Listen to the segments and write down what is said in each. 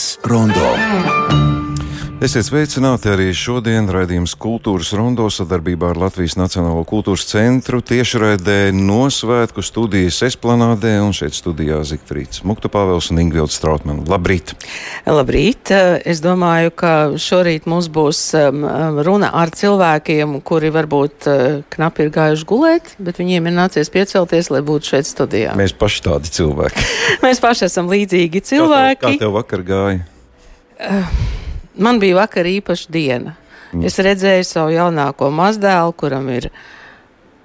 Kultūras rondo. Esiet sveicināti arī šodien raidījums Kultūras rondo sadarbībā ar Latvijas Nacionālo kultūras centru tiešraidē no svētku studijas esplanādē un šeit studijā Zikfrīds Mukta Pāvels un Ingvilds Strautman. Labrīt! Labrīt! Es domāju, ka šorīt mums būs um, um, runa ar cilvēkiem, kuri varbūt uh, knapi ir gājuši gulēt, bet viņiem ir nācies piecelties, lai būtu šeit studijā. Mēs paši tādi cilvēki. Mēs paši esam līdzīgi cilvēki. Kā tev, kā tev vakar gāja? Uh, Man bija vakar īpaša diena. Mm. Es redzēju savu jaunāko mazdēlu, kuram ir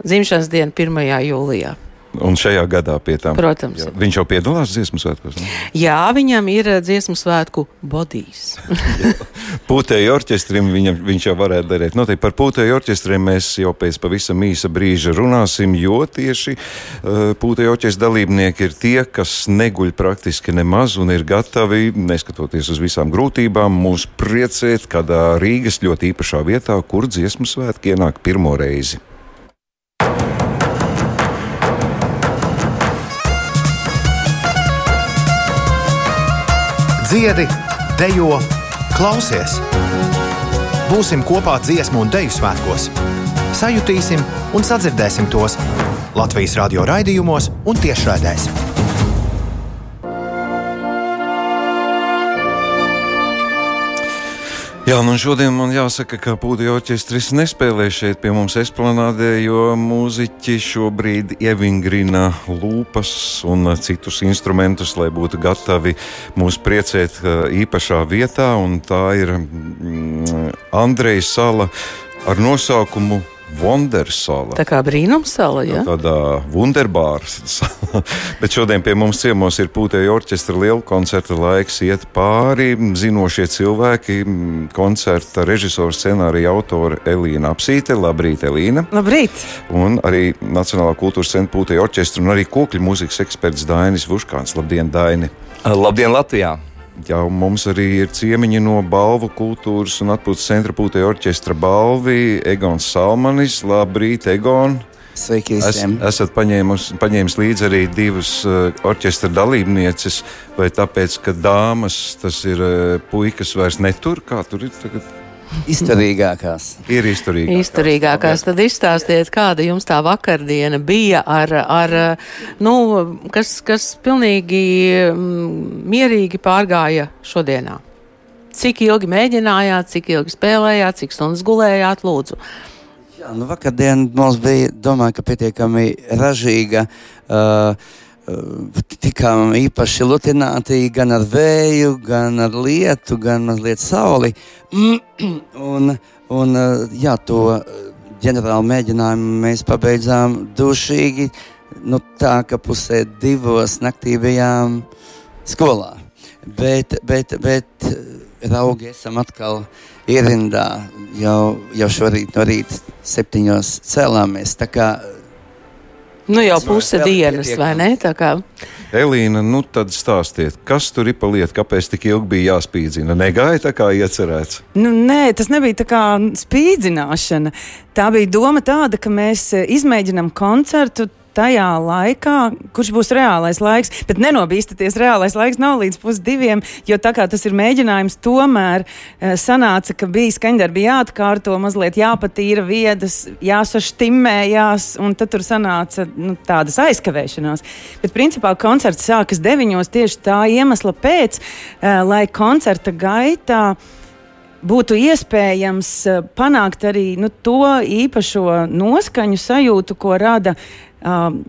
dzimšanas diena 1. jūlijā. Un šajā gadā pie tām. Protams. Jā, viņš jau piedalās dziesmu svētkos. Ne? Jā, viņam ir eh, dziesmu svētku bodīs. Pūtēju orķestrim viņam, viņš jau varētu darīt. Noteikti par pūtēju orķestriem mēs jau pēc pavisam īsa brīža runāsim, jo tieši uh, pūtēju orķestra dalībnieki ir tie, kas neguļ praktiski nemaz un ir gatavi, neskatoties uz visām grūtībām, mūs priecēt kādā Rīgas ļoti īpašā vietā, kur dziesmu svētki ienāk pirmo reizi. Dziedi, dejo, klausies! Būsim kopā dziesmu un deju svētkos! Sajutīsim un sadzirdēsim tos Latvijas radio raidījumos un tiešraidēs! Jā, nu šodien man jāsaka, ka Pūtī orķestris nespēlē šeit pie mums esplanādē, jo mūziķi šobrīd ievingrina lūpas un citus instrumentus, lai būtu gatavi mūs priecēt īpašā vietā, tā ir mm, Andreja sala ar nosaukumu Wondersala. Tā kā brīnumsala, ja? Tādā Wunderbāra sala. Bet šodien pie mums ciemos ir pūtēja orķestra liela koncerta laiks iet pāri. Zinošie cilvēki, koncerta režisors, scenārija autore Elīna Apsīte. Labrīt, Elīna! Labrīt! Un arī Nacionālā kultūras centra pūtēja orķestra un arī kokļu mūzikas eksperts Dainis Vuškāns. Labdien, Daini! Labdien, Latvijā! Jau mums arī ir ciemiņi no balvu kultūras un atpūtas centra pūtē orķestra balvi Egons Salmanis. Labrīt, Egon! Sveiki visiem! Es, esat paņēmus, paņēmis līdzi arī divas uh, orķestra dalībnieces, vai tāpēc, ka dāmas tas ir uh, puikas vairs netur, kā tur ir tagad? Izturīgākās. Ir izturīgākās. Izturīgākās. Tad izstāstiet, kāda jums tā vakardiena bija ar, ar nu, kas, kas pilnīgi mierīgi pārgāja šodienā. Cik ilgi mēģinājāt, cik ilgi spēlējāt, cik stundas gulējāt, lūdzu? Jā, nu vakardien mums bija, domāju, ka pietiekami ražīga. Uh, tikām īpaši lutināti gan ar vēju, gan ar lietu, gan mazliet sauli. un, un jā, to ģenerālu mēģinājumu mēs pabeidzām dušīgi, nu, tā ka pusē divos naktī bijām skolā. Bet, bet, bet raugi esam atkal ierindā, jau, jau šorīt no rīta septiņos cēlāmies. Tā kā Nu jau puse dienas, vai ne? Elīna, nu tad stāstiet, kas tur ir pa lietu, kāpēc tik ilgi bija jāspīdzina? Negāja tā kā iecerēts. Nu, nē, tas nebija tā kā spīdzināšana. Tā bija doma tāda, ka mēs eh, izmēģinām koncertu tajā laikā, kurš būs reālais laiks. Bet nenobīstaties, reālais laiks nav līdz pusdiviem, jo tā kā tas ir mēģinājums, tomēr uh, sanāca, ka bija skaņdarbi jāatkārto, mazliet jāpatīra viedas, jāsaštimējās, un tad tur sanāca nu, tādas aizkavēšanās. Bet principā koncerts sākas deviņos tieši tā iemesla pēc, uh, lai koncerta gaitā būtu iespējams panākt arī nu, to īpašo noskaņu sajūtu, ko rada um,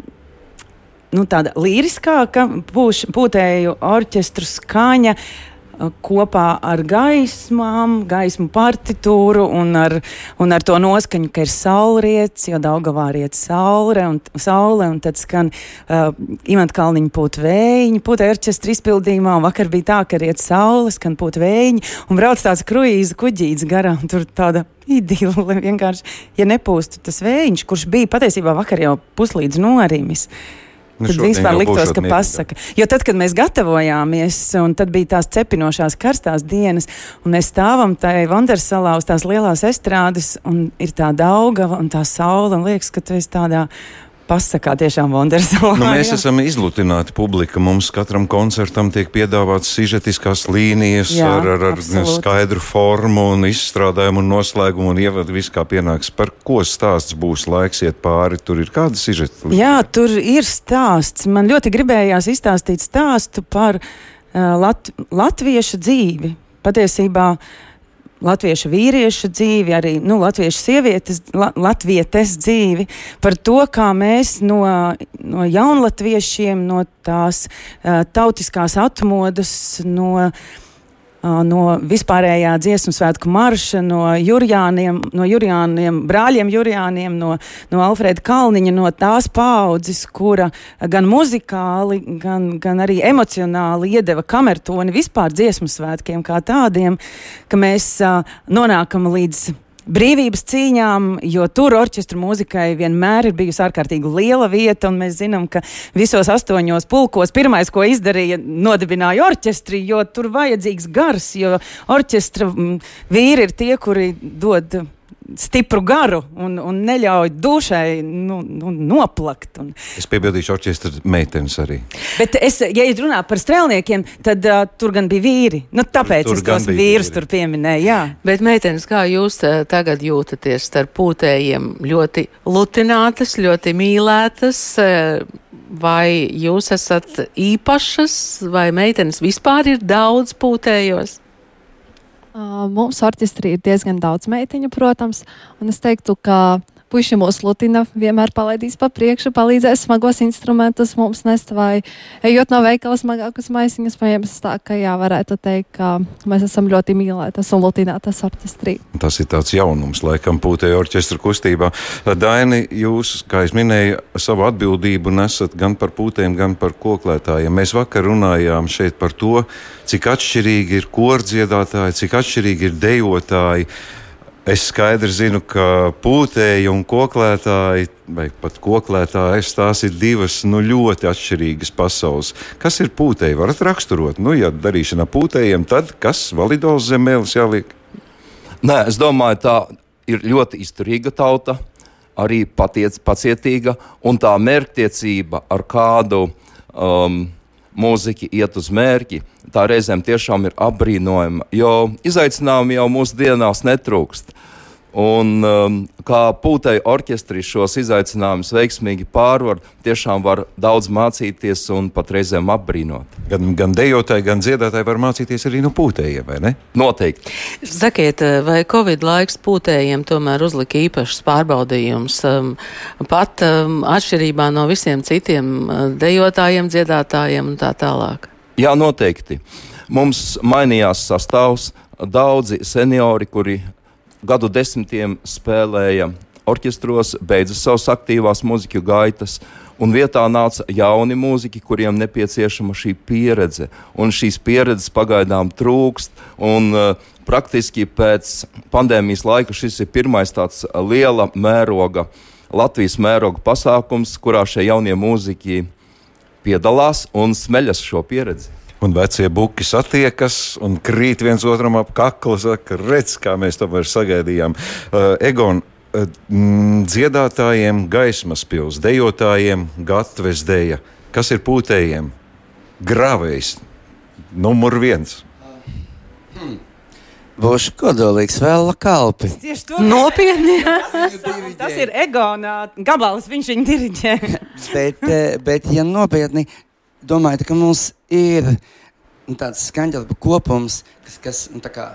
nu, tāda līriskāka pūš, pūtēju orķestru skaņa. Uh, kopā ar gaismām, gaismu partitūru un ar, un ar to noskaņu, ka ir saulrietis, jo Daugavā riet saule un, saule, un tad skan uh, imanta kalniņa pūt vējiņi, pūt orķestra izpildījumā, un vakar bija tā, ka riet saule, skan pūt vējiņi, un brauc tāds kruīza kuģīts garām, tur tāda idila vienkārši, ja nepūstu tas vējiņš, kurš bija patiesībā vakar jau puslīdz norimis. Nu, tad vispār liktos, ka pasaka. Jo tad, kad mēs gatavojāmies, un tad bija tās cepinošās karstās dienas, un mēs stāvam tajā Vandersalā uz tās lielās estrādes, un ir tā daugava un tā saule, un liekas, ka tu esi tādā pasakā tiešām Wondersalā. Nu, mēs esam izlutināti publika. Mums katram koncertam tiek piedāvāts sižetiskās līnijas Jā, ar, ar, ar absolūti. skaidru formu un izstrādājumu un noslēgumu un ievadu viss kā pienāks. Par ko stāsts būs laiks iet pāri? Tur ir kāda sižeta? Jā, tur ir stāsts. Man ļoti gribējās izstāstīt stāstu par uh, lat latviešu dzīvi. Patiesībā latviešu vīriešu dzīvi, arī nu, latviešu sievietes, la, latvietes dzīvi, par to, kā mēs no, no jaunlatviešiem, no tās uh, tautiskās atmodas, no uh, no vispārējā dziesmu svētku marša, no Jurijāniem, no Jurijāniem, brāļiem Jurijāniem, no, no Alfrēda Kalniņa, no tās paudzes, kura gan muzikāli, gan, gan arī emocionāli iedeva kamertoni vispār dziesmu svētkiem kā tādiem, ka mēs uh, nonākam līdz brīvības cīņām, jo tur orķestra mūzikai vienmēr ir bijusi ārkārtīgi liela vieta. Mēs zinām, ka visos astoņos pulkos pirmais, ko izdarīja, nodibināja orķestri, jo tur vajadzīgs gars, jo orķestra mm, vīri ir tie, kuri dod stipru garu un, un neļauj dušai nu, nu, noplakt. Un. Es piebildīšu orķestra meitenes arī. Bet, es, ja es runāju par strēlniekiem, tad uh, tur gan bija vīri. Nu, tāpēc Tur es gan tos vīrus vīri. tur pieminēju. Jā. Bet, meitenes, kā jūs eh, tagad jūtaties starp pūtējiem? Ļoti lutinātas, ļoti mīlētas, eh, vai jūs esat īpašas, vai meitenes vispār ir daudz pūtējos? Mums orķestrī ir diezgan daudz meitiņu, protams, un es teiktu, ka puiši mūs lutina, vienmēr palaidīs pa priekšu, palīdzēs smagos instrumentus mums nest vai ejot no veikala smagākus maisiņus paņems tā, ka jā, varētu teikt, ka mēs esam ļoti mīlētas un lutinātas orķestrī. Tas ir tāds jaunums, laikam, pūtēja orķestra kustībā. Daini, jūs, kā es minēju, savu atbildību nesat gan par pūtēm, gan par koklētājiem. Mēs vakar runājām šeit par to, cik atšķirīgi ir kordziedātāji, cik atšķirīgi ir dejotāji. Es skaidri zinu, ka pūtēji un koklētāji, vai pat koklētājas, tās ir divas nu, ļoti atšķirīgas pasaules. Kas ir pūtēji? Varat raksturot, nu, ja darīšana pūtējiem, tad kas validols zemēlis jāliek? Nē, es domāju, tā ir ļoti izturīga tauta, arī patiec, pacietīga, un tā mērķtiecība, ar kādu um, mūziķi iet uz mērķi, tā reizēm tiešām ir apbrīnojama, jo izaicinājumi jau mūsdienās netrūkst. Un, um, kā pūtei orķestri šos izaicinājumus veiksmīgi pārvar, tiešām var daudz mācīties un pat reizēm apbrīnot. Gan, gan dejotāji, gan dziedātāji var mācīties arī no pūtējiem, vai ne? Noteikti. Sakiet, vai Covid laiks pūtējiem tomēr uzlika īpašs pārbaudījums? Um, pat um, atšķirībā no visiem citiem uh, dejotājiem, dziedātājiem un tā tālāk. Jā, noteikti. Mums mainījās sastāvs. Daudzi seniori, kuri gadu desmitiem spēlēja orķestros, beidza savas aktīvās mūziķu gaitas. Un vietā nāca jauni mūziķi, kuriem nepieciešama šī pieredze. Un šīs pieredzes pagaidām trūkst. Un, uh, praktiski pēc pandēmijas laika šis ir pirmais tāds liela mēroga, Latvijas mēroga pasākums, kurā šie jaunie mūziķi piedalās un smeļas šo pieredzi. Un vecie buki satiekas un krīt viens otram ap kaklu. Saka, redz, kā mēs to vairs sagaidījām. Uh, Egon, uh, dziedātājiem gaismas pils, dejotājiem gatavs deja. Kas ir pūtējiem? Gravējs, numur viens. Būšu kodolīgs vēl kalpi. Tieši to Nopietni! Tas ir Egonā gabals, viņš viņu diriģē. bet, eh, bet, ja nopietni domājat, ka mums ir nu, tāds skaņdarbu kopums, kas, kas nu, tā kā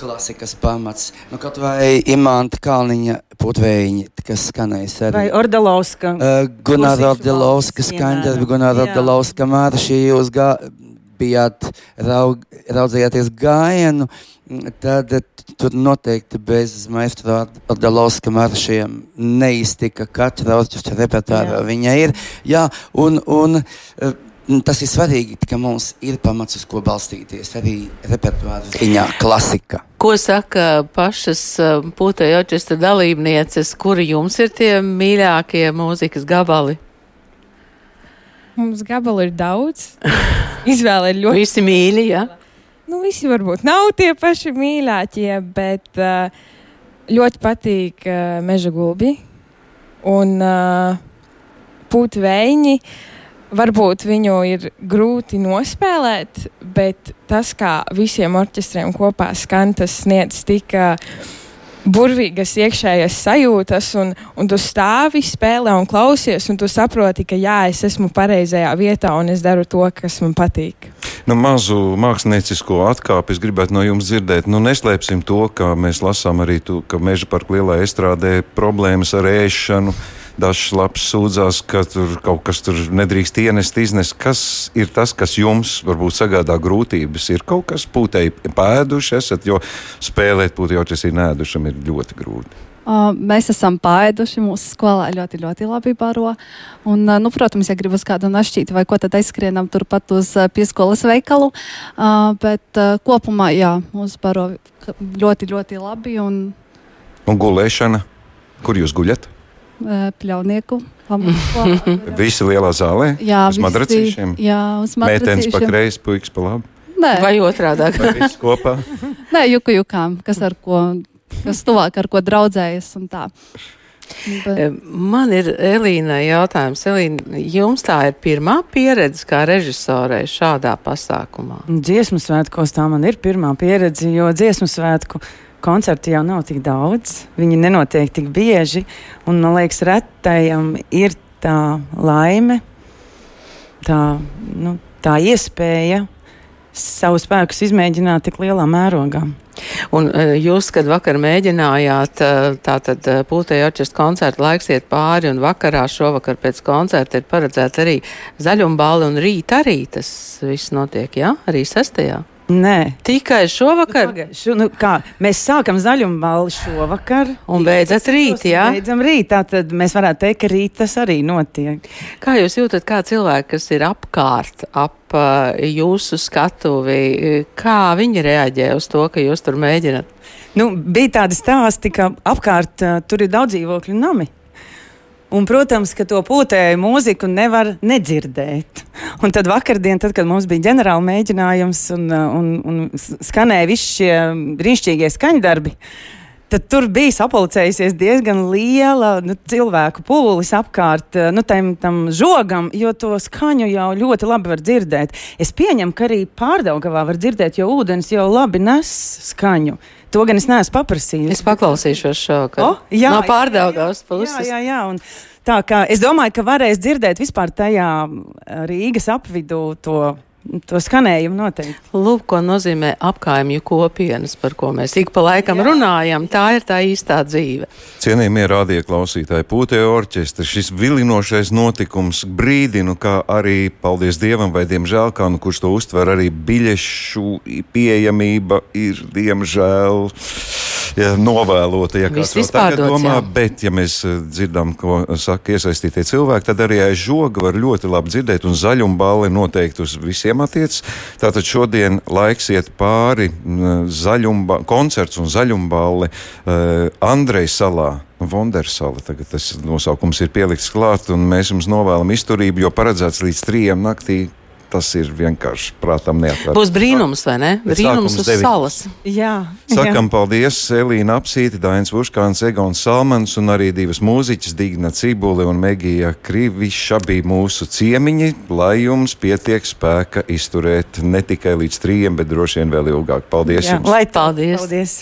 klasikas pamats, nu, kaut vai imanta Kalniņa putvējiņi, kas skanēs arī. Vai Ordalovska? Uh, Klusīšu Ordelovska skaņdarbi, Jā. Ordelovska marši, jūs gā, bijāt raug, raudzījāties gājienu, tad tur noteikti bez maestro Ordelovska maršiem neiztika katra orķestra repertuārā. Jā. Viņa ir, jā, un, un eh, tas ir svarīgi, ka mums ir pamats, uz ko balstīties, arī repertuāra ziņā klasika. Ko saka pašas uh, pūtēja orķestra dalībnieces, kuri jums ir tie mīļākie mūzikas gabali? Mums gabalu ir daudz. Izvēle ir ļoti. Visi mīļi, jā. Nu, visi varbūt nav tie paši mīļākie, bet uh, ļoti patīk uh, meža gulbi. Un uh, putekļi. Varbūt viņu ir grūti nospēlēt, bet tas, kā visiem orķestriem kopā skan, tas sniedz tik burvīgas iekšējas sajūtas, un, un tu stāvi, spēlē un klausies, un tu saproti, ka jā, es esmu pareizajā vietā un es daru to, kas man patīk. Nu, mazu māksliniecisko atkāpi es gribētu no jums dzirdēt. Nu, neslēpsim to, ka mēs lasām arī, tu, ka meža parka lielā estrādē problēmas ar ēšanu. Dažs labs sūdzās, ka tur kaut kas tur nedrīkst ienest, iznest. Kas ir tas, kas jums varbūt sagādā grūtības? Ir kaut kas pūtēji pēduši, esat, jo spēlēt pūtēji, jo tas ir nēdušam, ir ļoti grūti. Uh, mēs esam pāēduši, mūsu skolā ļoti, ļoti labi baro. Un, uh, nu, protams, ja gribas kādu našķīt vai ko, tad aizskrienam turpat uz uh, pieskolas veikalu. Bet kopumā, jā, mūsu baro ļoti, ļoti labi. Un, Un gulēšana, kur jūs guļat? Uh, pļaunieku Visi lielā zālē? Jā, uz visi- madracīšiem? Jā, uz Meitenes pa madracīšiem. kreisi, puikas pa labi. Nē, Vai otrādi? Vai viss kopā? nē juku jukām, kas ar ko, kas tuvāk ar ko draudzējas un tā. Bet, Man ir Elīna jautājums. Elīna, jums tā ir pirmā pieredze kā režisorei šādā pasākumā? Dziesmu svētkos tā man ir pirmā pieredze, jo dziesmu svētku koncerti jau nav tik daudz. Viņi nenotiek tik bieži. Un, man liekas, retajam ir tā laime, tā, nu, tā iespēja savu spēkus izmēģināt tik lielā mērogā. Un eh, jūs, kad vakar mēģinājāt, eh, tātad eh, pūtēja orķestra koncerta laiks iet pāri, un vakarā šovakar pēc koncerta ir paredzēta arī zaļumbāli, un rīt arī tas viss notiek, jā? Arī sestajā? Nē, Tikai šovakar? Pagaid, Šo, nu, kā, mēs sākam zaļumu balvu šovakar. Un beidzat rīt, jā? Beidzam rīt, tad mēs varētu teikt, ka rīt tas arī notiek. Kā jūs jūtat, kā cilvēki, kas ir apkārt, ap uh, jūsu skatuvi, kā viņi reaģē uz to, ka jūs tur mēģināt? Nu, bija tādi stāsti, ka apkārt uh, tur ir daudz dzīvokļu nami. Un, protams, ka to pūtēju mūziku nevar nedzirdēt. Un tad vakardien, tad, kad mums bija ģenerāla mēģinājums un, uh, un, un skanēja visi šie brīnišķīgie skaņdarbi, tad tur bija sapulcējusies diezgan liela nu, cilvēku pūlis apkārt uh, nu, tam, tam žogam, jo to skaņu jau ļoti labi var dzirdēt. Es pieņemu, ka arī pārdaugavā var dzirdēt, jo ūdens jau labi nes skaņu. To gan es neesmu paprasījis. Es paklausīšos šovakar. O, jā, no pārdaugās puses. Jā, jā, jā. Un tā kā es domāju, ka varēs dzirdēt vispār tajā Rīgas apvidū to, to skanējumu noteikti. Lūk, ko nozīmē apkaimju kopienas, par ko mēs ik pa laikam runājam. Tā ir tā īstā dzīve. Cienījamie rādīja klausītāji, Pūtēja orķestra, šis vilinošais notikums brīdinu, kā arī, paldies Dievam, vai diemžēl, kā nu kurš to uztver, arī biļešu pieejamība ir, diemžēl, ja, novēlota. Ja kāds vēl tagad domā, jā. bet, ja mēs eh, dzirdam, ko saka iesaistītie cilvēki, tad arī aiz žoga var ļoti labi dzirdēt, un zaļumbāli noteikti uz visiem attiec. Tātad šodien laiks iet pāri mm, zaļumba, koncerts un zaļumbāli uh, Andrei salā. Vondersala, tagad tas nosaukums ir pielikts klāt, un mēs jums novēlam izturību, jo paredzēts līdz trījiem naktī. Tas ir vienkārši prātam neatverams. Būs brīnums, vai ne? Brīnums uz deviņos. salas. Jā, Sakam paldies Elīna Apsīti, Dainis Vuškāns, Egons Salmans un arī divas mūziķas Digna Cibuli un Megija Kriviša bija mūsu ciemiņi, lai jums pietiek spēka izturēt ne tikai līdz trījiem, bet droši vien vēl ilgāk. Paldies jā. jums! Lai Paldies. paldies.